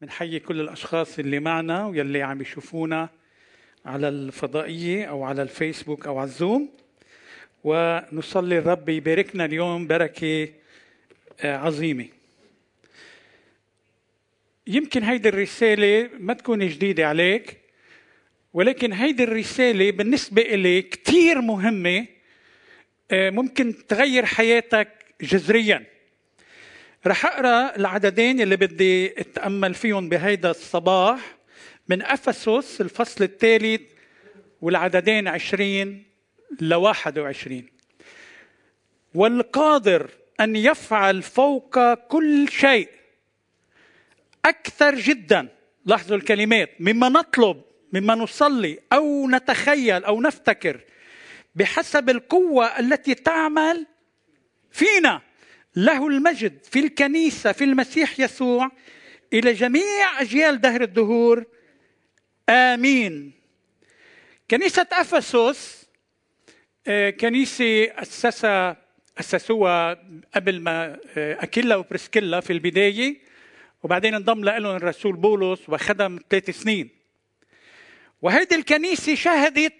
بنحيي كل الأشخاص اللي معنا واللي عم يشوفونا على الفضائية أو على الفيسبوك أو على الزوم. ونصلي الرب يباركنا اليوم بركة آه، عظيمة. يمكن هيدي الرسالة ما تكون جديدة عليك ولكن هيدي الرسالة بالنسبة إلي كثير مهمة آه، ممكن تغير حياتك جذريا. رح أقرأ العددين اللي بدي أتأمل فيهم بهيدا الصباح من أفسس الفصل الثالث والعددين عشرين ل 21 والقادر أن يفعل فوق كل شيء أكثر جدا. لاحظوا الكلمات. مما نطلب مما نصلي أو نتخيل أو نفتكر بحسب القوة التي تعمل فينا. له المجد في الكنيسة في المسيح يسوع إلى جميع أجيال دهر الدهور. آمين. كنيسة أفسس آه، كنيسة أسسها أسسوها قبل ما آه، أكيلا وبرسكيلا في البداية وبعدين انضم لهم الرسول بولس وخدم ثلاث سنين. وهيدي الكنيسة شهدت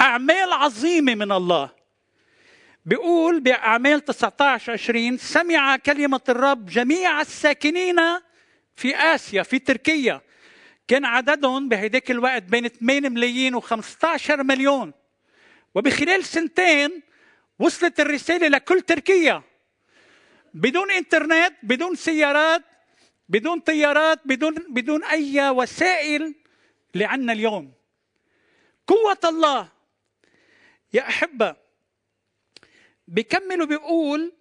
أعمال عظيمة من الله. بيقول بأعمال 19 20 سمع كلمة الرب جميع الساكنين في آسيا في تركيا. كان عددهم بهيداك الوقت بين 8 ملايين و15 مليون. وبخلال سنتين وصلت الرسالة لكل تركيا. بدون إنترنت بدون سيارات بدون طيارات بدون بدون أي وسائل اللي اليوم. قوة الله. يا أحبة بيكمل وبيقول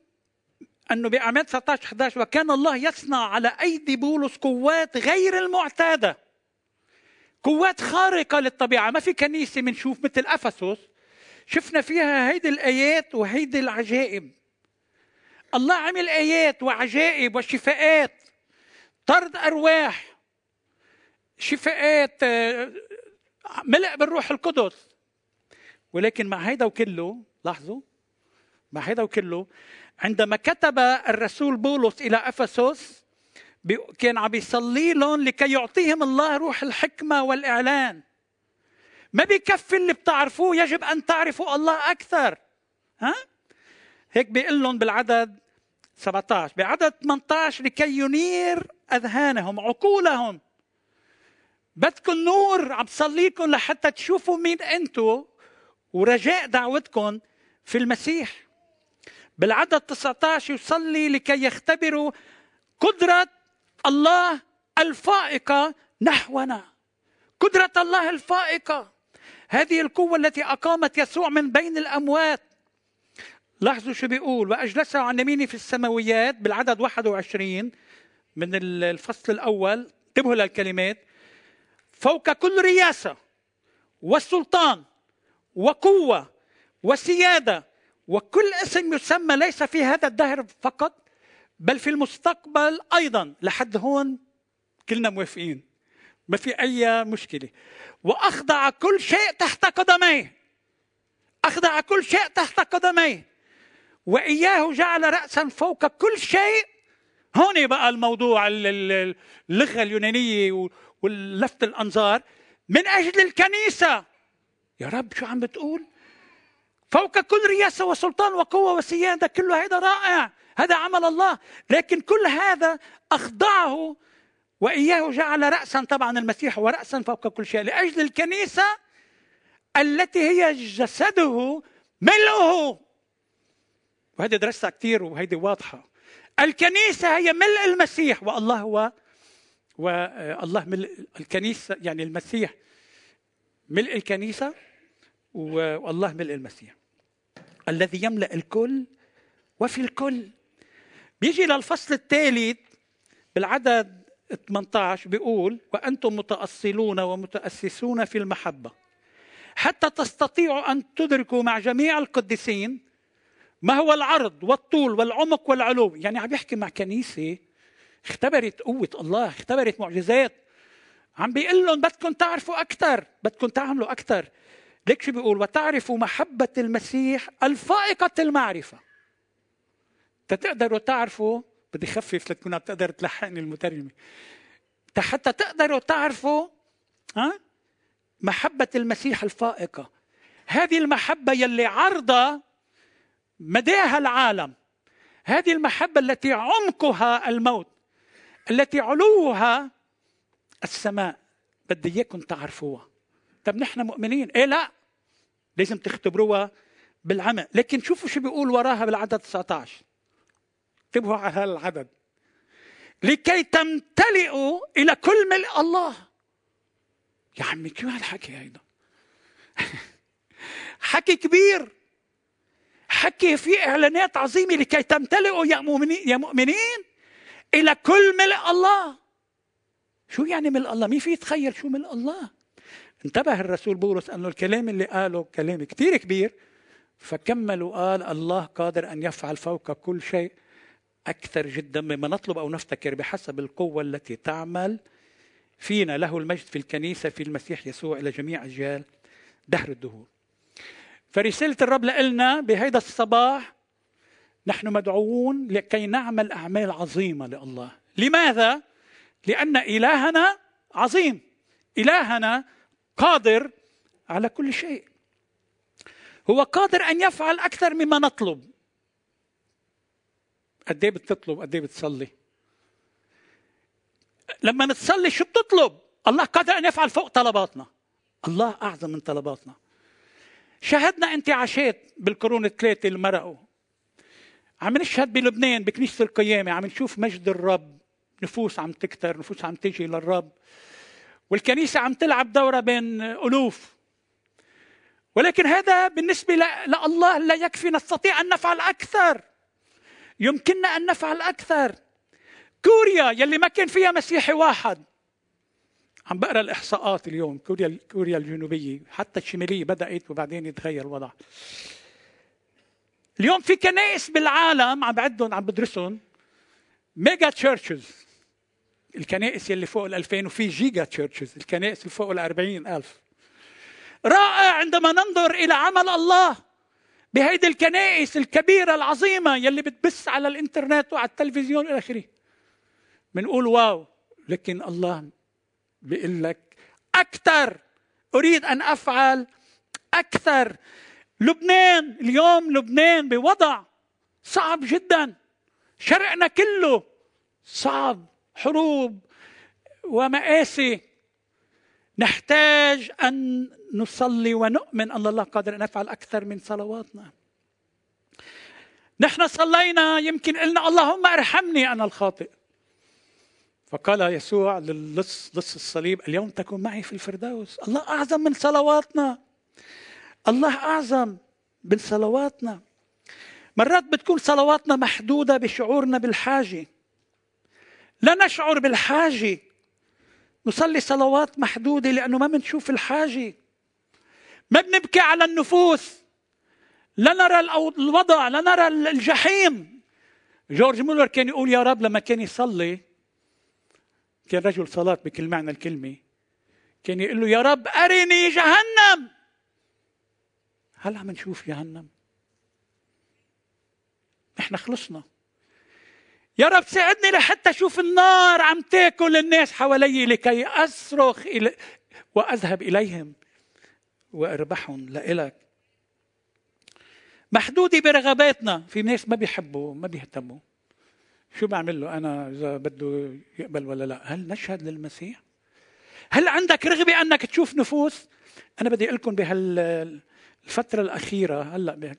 أنه بأعمال 19 11 وكان الله يصنع على أيدي بولس قوات غير المعتادة. قوات خارقة للطبيعة. ما في كنيسة بنشوف مثل أفسس شفنا فيها هيدي الآيات وهيدي العجائب. الله عمل آيات وعجائب وشفاءات طرد أرواح شفاءات آه، ملء بالروح القدس. ولكن مع هيدا وكله لاحظوا مع هذا وكله. عندما كتب الرسول بولس إلى أفسس كان عم يصلي لهم لكي يعطيهم الله روح الحكمة والإعلان. ما بيكفي اللي بتعرفوه يجب أن تعرفوا الله أكثر. ها؟ هيك بيقول لهم بالعدد 17 بعدد 18 لكي ينير أذهانهم عقولهم. بدكم نور عم صليكم لحتى تشوفوا مين أنتم ورجاء دعوتكم في المسيح. بالعدد 19 يصلي لكي يختبروا قدرة الله الفائقة نحونا. قدرة الله الفائقة. هذه القوة التي أقامت يسوع من بين الأموات. لاحظوا شو بيقول. وأجلسه عن يميني في السماويات بالعدد 21 من الفصل الأول. انتبهوا للكلمات. فوق كل رياسة والسلطان وقوة وسيادة وكل اسم يسمى ليس في هذا الدهر فقط بل في المستقبل أيضا. لحد هون كلنا موافقين. ما في أي مشكلة. وأخضع كل شيء تحت قدميه. أخضع كل شيء تحت قدميه. وإياه جعل راسا فوق كل شيء. هون بقى الموضوع اللغة اليونانية واللفت الأنظار. من أجل الكنيسة. يا رب شو عم بتقول؟ فوق كل رياسة وسلطان وقوة وسيادة كل هذا رائع هذا عمل الله. لكن كل هذا أخضعه وإياه جعل رأسا طبعا المسيح هو رأسا فوق كل شيء لأجل الكنيسة التي هي جسده ملؤه. وهذه درستها كثير وهيدي واضحة. الكنيسة هي ملء المسيح والله هو والله ملء الكنيسة يعني المسيح ملء الكنيسة والله ملء المسيح. الذي يملأ الكل وفي الكل. بيجي للفصل الثالث بالعدد 18 بيقول وأنتم متأصلون ومتأسسون في المحبة. حتى تستطيعوا أن تدركوا مع جميع القديسين ما هو العرض والطول والعمق والعلو. يعني عم يحكي مع كنيسة اختبرت قوة الله اختبرت معجزات. عم بيقول لهم بدكم تعرفوا أكثر بدكم تعملوا أكثر ليك شو بيقول؟ وتعرفوا محبة المسيح الفائقة المعرفة. تتقدروا تعرفوا؟ بدي خفف لتكون بتقدر تلحقني المترجمة. حتى تقدروا تعرفوا ها؟ محبة المسيح الفائقة. هذه المحبة يلي عرضة مداها العالم. هذه المحبة التي عمقها الموت التي علوها السماء. بدي إياكم تعرفوها. طب نحن مؤمنين؟ إيه لا. لازم تختبروها بالعمى لكن شوفوا شو بيقول وراها بالعدد 19 انتبهوا على هذا العدد لكي تمتلئوا إلى كل ملء الله. يا عمي شو هالحكي هيدا؟ حكي كبير. حكي في إعلانات عظيمة لكي تمتلئوا يا مؤمنين يا مؤمنين إلى كل ملء الله. شو يعني ملء الله؟ مين في يتخيل شو ملء الله؟ انتبه الرسول بولس أنه الكلام اللي قاله كلام كثير كبير فكمل وقال الله قادر أن يفعل فوق كل شيء أكثر جدا مما نطلب أو نفتكر بحسب القوة التي تعمل فينا له المجد في الكنيسة في المسيح يسوع إلى جميع أجيال دهر الدهور. فرسالة الرب لنا بهيدا الصباح نحن مدعوون لكي نعمل أعمال عظيمة لله. لماذا؟ لأن إلهنا عظيم. إلهنا قادر على كل شيء. هو قادر أن يفعل أكثر مما نطلب. قد إيه بتطلب؟ قد إيه بتصلي؟ لما نتصلي شو بتطلب؟ الله قادر أن يفعل فوق طلباتنا. الله أعظم من طلباتنا. شاهدنا انتعاشات بالقرون الثلاثة اللي مرقوا. عم نشهد بلبنان بكنيسة القيامة عم نشوف مجد الرب. نفوس عم تكتر نفوس عم تيجي للرب. والكنيسة عم تلعب دورة بين ألوف. ولكن هذا بالنسبة لله لا يكفي نستطيع أن نفعل أكثر. يمكننا أن نفعل أكثر. كوريا يلي ما كان فيها مسيحي واحد. عم بقرأ الإحصاءات اليوم كوريا كوريا الجنوبية. حتى الشمالية بدأت وبعدين يتغير الوضع. اليوم في كنائس بالعالم عم بعدهم عم بدرسهم. mega churches الكنائس يلي فوق ال 2000 وفي giga churches الكنائس اللي فوق ال 40000 رائع عندما ننظر إلى عمل الله بهيدي الكنائس الكبيرة العظيمة يلي بتبث على الإنترنت وعلى التلفزيون إلى آخره. بنقول واو لكن الله بيقول لك أكثر أريد أن أفعل أكثر. لبنان اليوم لبنان بوضع صعب جدا. شرقنا كله صعب. حروب ومآسي. نحتاج أن نصلي ونؤمن أن الله قادر أن يفعل أكثر من صلواتنا. نحن صلينا يمكن قلنا اللهم ارحمني أنا الخاطئ. فقال يسوع للص لص الصليب اليوم تكون معي في الفردوس. الله أعظم من صلواتنا. الله أعظم من صلواتنا. مرات بتكون صلواتنا محدودة بشعورنا بالحاجة. لا نشعر بالحاجة. نصلي صلوات محدودة لأنه ما بنشوف الحاجة. ما بنبكي على النفوس. لا نرى الوضع لا نرى الجحيم. جورج مولر كان يقول يا رب لما كان يصلي كان رجل صلاة بكل معنى الكلمة كان يقول له يا رب أرني جهنم. هل عم نشوف جهنم. إحنا خلصنا. يا رب ساعدني لحتى أشوف النار عم تاكل الناس حوالي لكي أصرخ إلي وأذهب إليهم وأربحهم لإلك. محدودة برغباتنا. في ناس ما بيحبوا ما بيهتموا. شو بعمل له أنا إذا بده يقبل ولا لا؟ هل نشهد للمسيح؟ هل عندك رغبة أنك تشوف نفوس؟ أنا بدي أقول لكم بهالفتره الأخيرة هلأ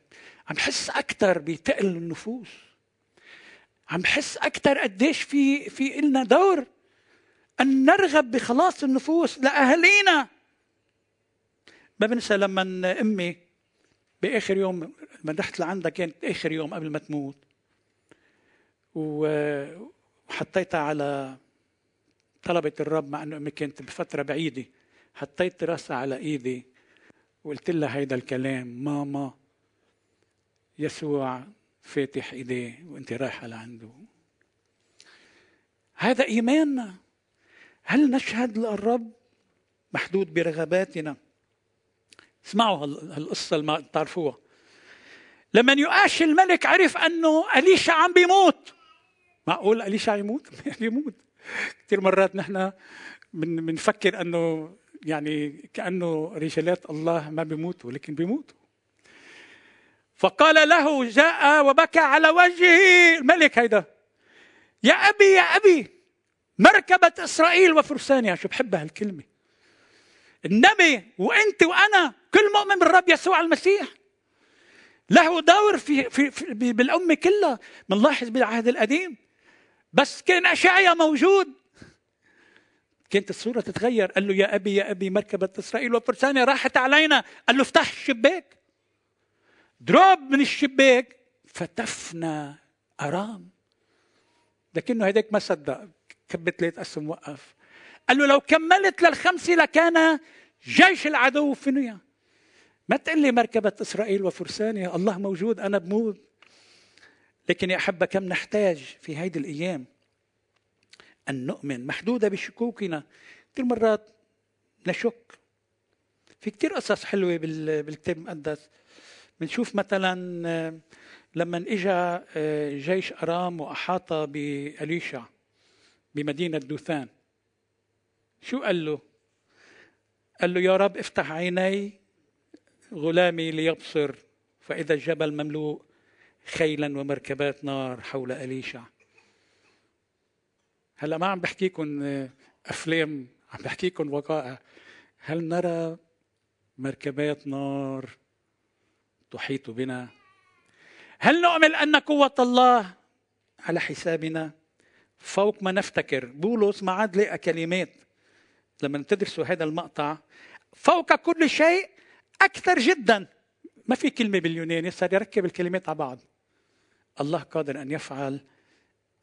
عم حس أكثر بتقل النفوس. عم حس أكثر قديش في في إلنا دور أن نرغب بخلاص النفوس لأهالينا. ما بنسى لما أمي بآخر يوم لما رحت لعندها كانت آخر يوم قبل ما تموت وحطيتها على طلبة الرب مع إنه أمي كانت بفترة بعيدة. حطيت راسها على إيدي وقلت لها هيدا الكلام ماما يسوع فاتح إيديه وأنت رايحة لعنده. هذا إيماننا. هل نشهد للرب محدود برغباتنا؟ اسمعوا هالقصة اللي ما تعرفوها. لما يؤاش الملك عرف أنه أليشا عم بيموت. معقول أليشع يموت؟ يموت. كثير مرات نحن بنفكر أنه يعني كأنه رجالات الله ما بيموتوا لكن بيموتوا. فقال له جاء وبكى على وجهه. الملك هيدا. يا أبي يا أبي مركبة إسرائيل وفرسانها شو بحب هالكلمة. النبي وأنت وأنا كل مؤمن بالرب يسوع المسيح. له دور في, في, في بالأمة كلها. بنلاحظ بالعهد القديم. بس كان أشعيا موجود. كانت الصورة تتغير. قال له يا أبي يا أبي مركبة إسرائيل وفرسانة راحت علينا. قال له افتح الشباك. دروب من الشباك فتفنا أرام. لكنه هيداك ما صدق. كبت ثلاث أسهم وقف. قال له لو كملت للخمسة لكان جيش العدو فنيا ما تقول لي مركبة إسرائيل وفرسانة الله موجود أنا بموت. لكن يا أحبة كم نحتاج في هيدي الأيام أن نؤمن محدودة بشكوكنا؟ كثير مرات نشك. في كثير قصص حلوة بالكتاب المقدس. بنشوف مثلا آه، لما اجى آه، جيش أرام وأحاط بأليشع بمدينة دوثان. شو قال له؟ قال له يا رب افتح عيني غلامي ليبصر فإذا الجبل مملوء خيلا ومركبات نار حول أليشع. هلا ما عم بحكيكم آه، أفلام عم بحكيكم وقائع. هل نرى مركبات نار تحيط بنا. هل نؤمن أن قوة الله على حسابنا؟ فوق ما نفتكر. بولس ما عاد لقى كلمات. لما تدرسوا هذا المقطع فوق كل شيء أكثر جدا. ما في كلمة باليوناني صار يركب الكلمات على بعض. الله قادر أن يفعل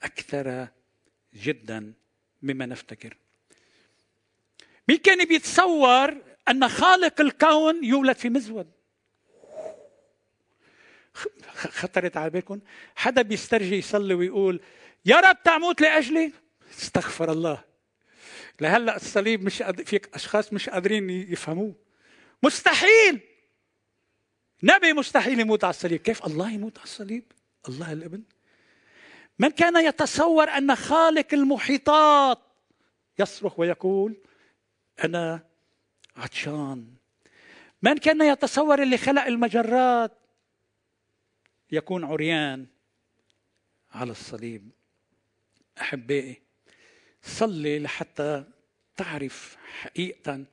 أكثر جدا مما نفتكر. مين كان بيتصور أن خالق الكون يولد في مزود؟ خطرت على بالكم؟ حدا بيسترجي يصلي ويقول يا رب تعموت لأجلي؟ استغفر الله. لهلأ الصليب مش قد... أشخاص مش قادرين يفهموه. مستحيل! نبي مستحيل يموت على الصليب. كيف الله يموت على الصليب؟ الله الإبن. من كان يتصور أن خالق المحيطات يصرخ ويقول أنا عطشان. من كان يتصور اللي خلق المجرات يكون عريان على الصليب. أحبائي صلي لحتى تعرف حقيقة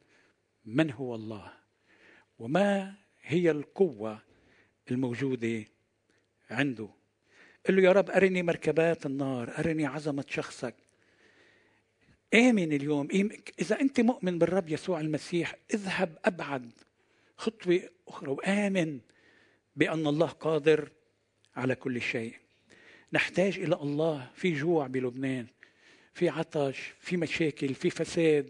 من هو الله وما هي القوة الموجودة عنده. قل له يا رب أرني مركبات النار أرني عظمة شخصك. آمن اليوم. إذا أنت مؤمن بالرب يسوع المسيح اذهب أبعد خطوة أخرى وآمن بأن الله قادر على كل شيء. نحتاج إلى الله في جوع بلبنان في عطش في مشاكل في فساد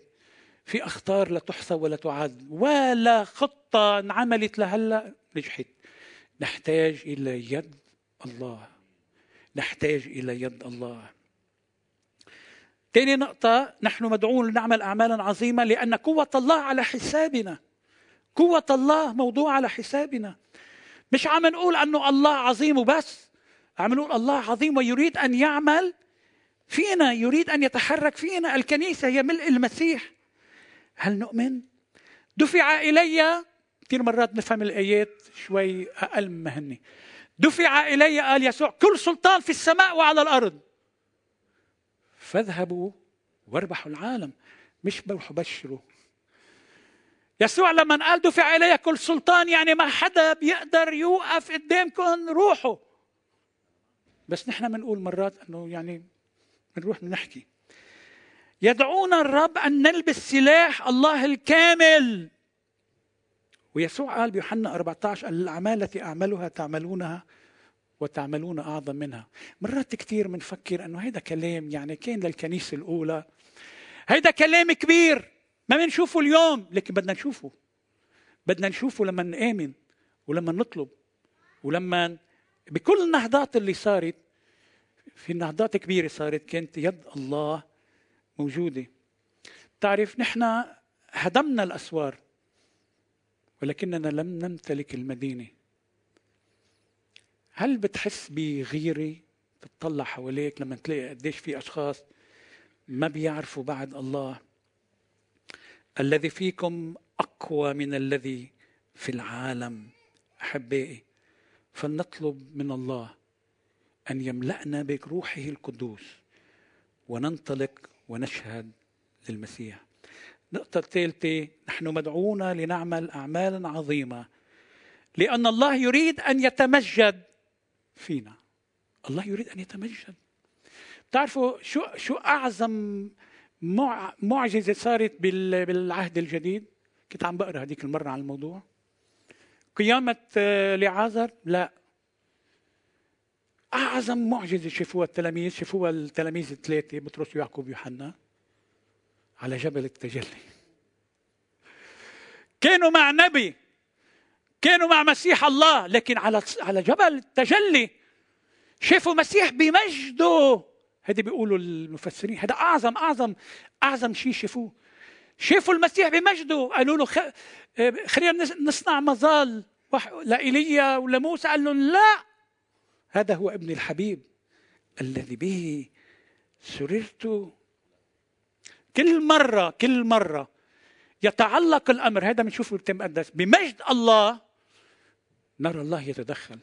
في أخطار لا تحصى ولا تعد ولا خطة انعملت لهلا نجحت. نحتاج إلى يد الله. نحتاج إلى يد الله. ثاني نقطة نحن مدعوون لنعمل أعمالا عظيمة لأن قوة الله على حسابنا. قوة الله موضوع على حسابنا. مش عم نقول أنه الله عظيم وبس. عم نقول الله عظيم ويريد أن يعمل. فينا يريد أن يتحرك فينا. الكنيسة هي ملء المسيح. هل نؤمن؟ دفع إلي كثير مرات نفهم الآيات شوي أقل مهني دفع إلي قال يسوع كل سلطان في السماء وعلى الأرض. فاذهبوا واربحوا العالم. مش بروحوا بشروا. يسوع لما قال دفع إلي كل سلطان يعني ما حدا بيقدر يوقف قدامكم روحوا بس نحن بنقول مرات إنه يعني بنروح بنحكي. يدعونا الرب أن نلبس سلاح الله الكامل. ويسوع قال بيوحنا 14 الأعمال التي أعملها تعملونها وتعملون أعظم منها. مرات كثير بنفكر أنه هيدا كلام يعني كان للكنيسة الأولى. هيدا كلام كبير. ما بنشوفه اليوم لكن بدنا نشوفه. بدنا نشوفه لما نآمن ولما نطلب ولما بكل النهضات اللي صارت في نهضات كبيرة صارت كانت يد الله موجودة. تعرف نحن هدمنا الأسوار ولكننا لم نمتلك المدينة. هل بتحس بغيرة تطلع حواليك لما تلاقي قديش في أشخاص ما بيعرفوا بعد الله؟ الذي فيكم أقوى من الذي في العالم أحبائي. فلنطلب من الله أن يملأنا بروحه القدوس وننطلق ونشهد للمسيح. النقطة الثالثة نحن مدعوون لنعمل أعمالا عظيمة لأن الله يريد أن يتمجد فينا. الله يريد أن يتمجد. بتعرفوا شو شو أعظم معجزة صارت بالعهد الجديد. كنت عم بقرأ هذيك المرة عن الموضوع. قيامة آه، لعازر؟ لا. أعظم معجزة شافوها التلاميذ شافوها التلاميذ الثلاثة بطرس ويعقوب ويوحنا على جبل التجلي. كانوا مع نبي كانوا مع مسيح الله لكن على على جبل التجلي شافوا مسيح بمجده. هذا بيقولوا المفسرين هذا أعظم أعظم أعظم شيء شافوه. شافوا المسيح بمجده قالوا له خلينا نصنع مظال لإيليا ولموسى قال لهم لا. هذا هو ابن الحبيب الذي به سررت. كل مرة كل مرة يتعلق الأمر هذا بنشوفه بالكتاب المقدس بمجد الله نرى الله يتدخل.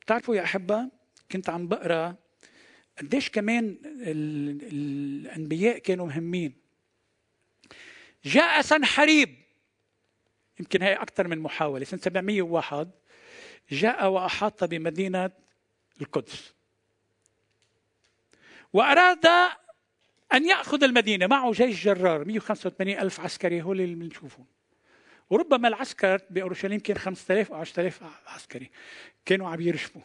بتعرفوا يا أحبة كنت عم بقرأ قديش كمان الأنبياء كانوا مهمين. جاء سنحريب يمكن هي أكثر من محاولة. سنة 701 جاء وأحاط بمدينة القدس. وأراد أن يأخذ المدينة. معه جيش جرار 185 ألف عسكري. هو اللي بنشوفهم. وربما العسكر بأورشليم كان 5000 أو 10000 عسكري. كانوا عم يرشفوا.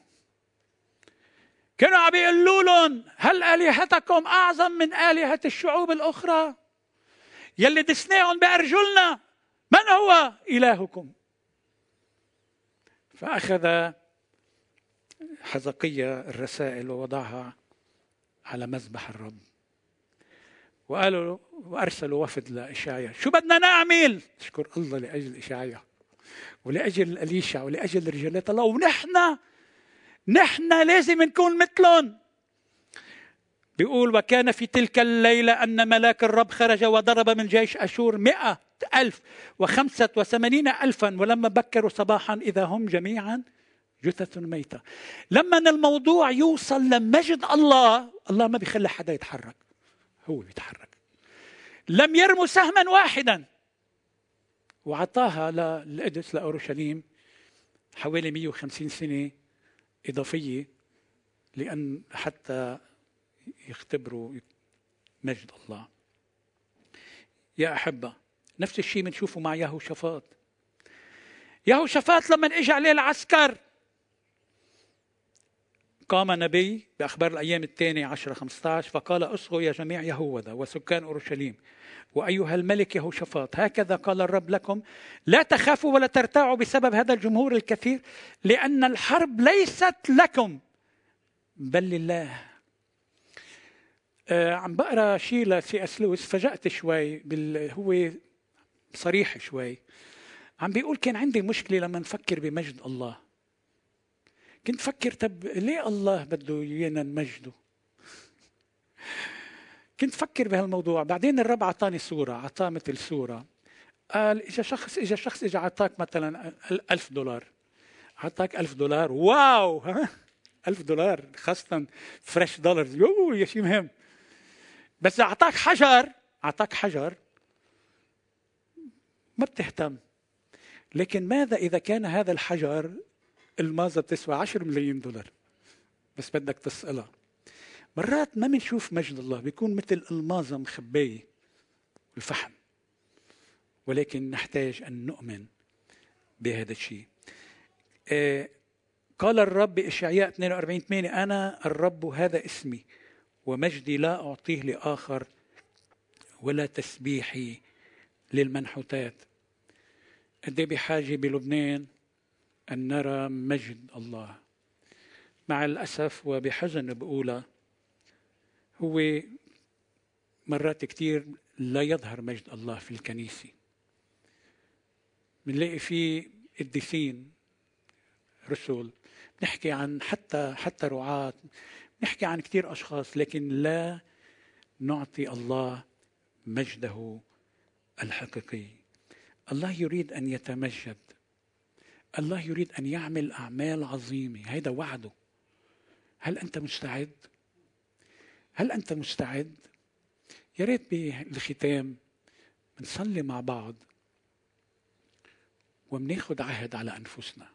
كانوا عم يقولوا لهم هل آلهتكم أعظم من آلهة الشعوب الأخرى؟ يلي دسناهم بأرجلنا من هو إلهكم؟ فأخذ حزقية الرسائل ووضعها على مذبح الرب. وقالوا وأرسلوا وفد لإشعيا شو بدنا نعمل؟ اشكر الله لأجل إشعيا ولأجل أليشع ولأجل رجالات الله ونحن نحن لازم نكون مثلهم. بيقول وكان في تلك الليلة أن ملاك الرب خرج وضرب من جيش أشور مئة ألف وخمسة وثمانين ألفا ولما بكروا صباحا إذا هم جميعا جثث ميتة. لما الموضوع يوصل لمجد الله الله ما بيخلي حدا يتحرك. هو بيتحرك. لم يرموا سهما واحدا. وعطاها للقدس لأورشليم حوالي 150 سنة. إضافية لأن حتى يختبروا مجد الله. يا أحبة نفس الشيء بنشوفه مع يهو شفاط يهو شفاط لما اجى عليه العسكر قام نبي بأخبار الأيام الثانية 10 15 فقال أصغوا يا جميع يهوذا وسكان أورشليم وأيها الملك يهوشافاط هكذا قال الرب لكم لا تخافوا ولا ترتاعوا بسبب هذا الجمهور الكثير لأن الحرب ليست لكم بل لله. آه عم بقرأ شيء لسي إس لويس فجأت شوي بال هو صريح شوي. عم بيقول كان عندي مشكلة لما نفكر بمجد الله. كنت فكر طب ليه الله بده ايانا نمجده كنت فكر بهالموضوع. بعدين الرب أعطاني صوره أعطاه مثل صوره قال اجى شخص اجى شخص اجى أعطاك مثلا ألف دولار أعطاك ألف دولار wow! ها ألف دولار خاصة fresh dollar يو يا شيء مهم. بس أعطاك حجر أعطاك حجر ما بتهتم. لكن ماذا إذا كان هذا الحجر المازة بتسوى 10 ملايين دولار. بس بدك تسألها. مرات ما بنشوف مجد الله بيكون مثل المازة مخبية الفحم. ولكن نحتاج أن نؤمن بهذا الشيء. آه قال الرب بإشعياء 42 8 أنا الرب هذا اسمي ومجدي لا أعطيه لآخر ولا تسبيحي للمنحوتات. قد إيه بحاجة بلبنان؟ أن نرى مجد الله. مع الأسف وبحزن بقولها هو مرات كثير لا يظهر مجد الله في الكنيسة. بنلاقي في قديسين رسل نحكي عن حتى حتى رعاة نحكي عن كثير أشخاص لكن لا نعطي الله مجده الحقيقي. الله يريد أن يتمجد الله يريد أن يعمل أعمال عظيمة. هذا وعده. هل أنت مستعد؟ هل أنت مستعد؟ يا ريت بالختام بنصلي مع بعض وبناخد عهد على أنفسنا.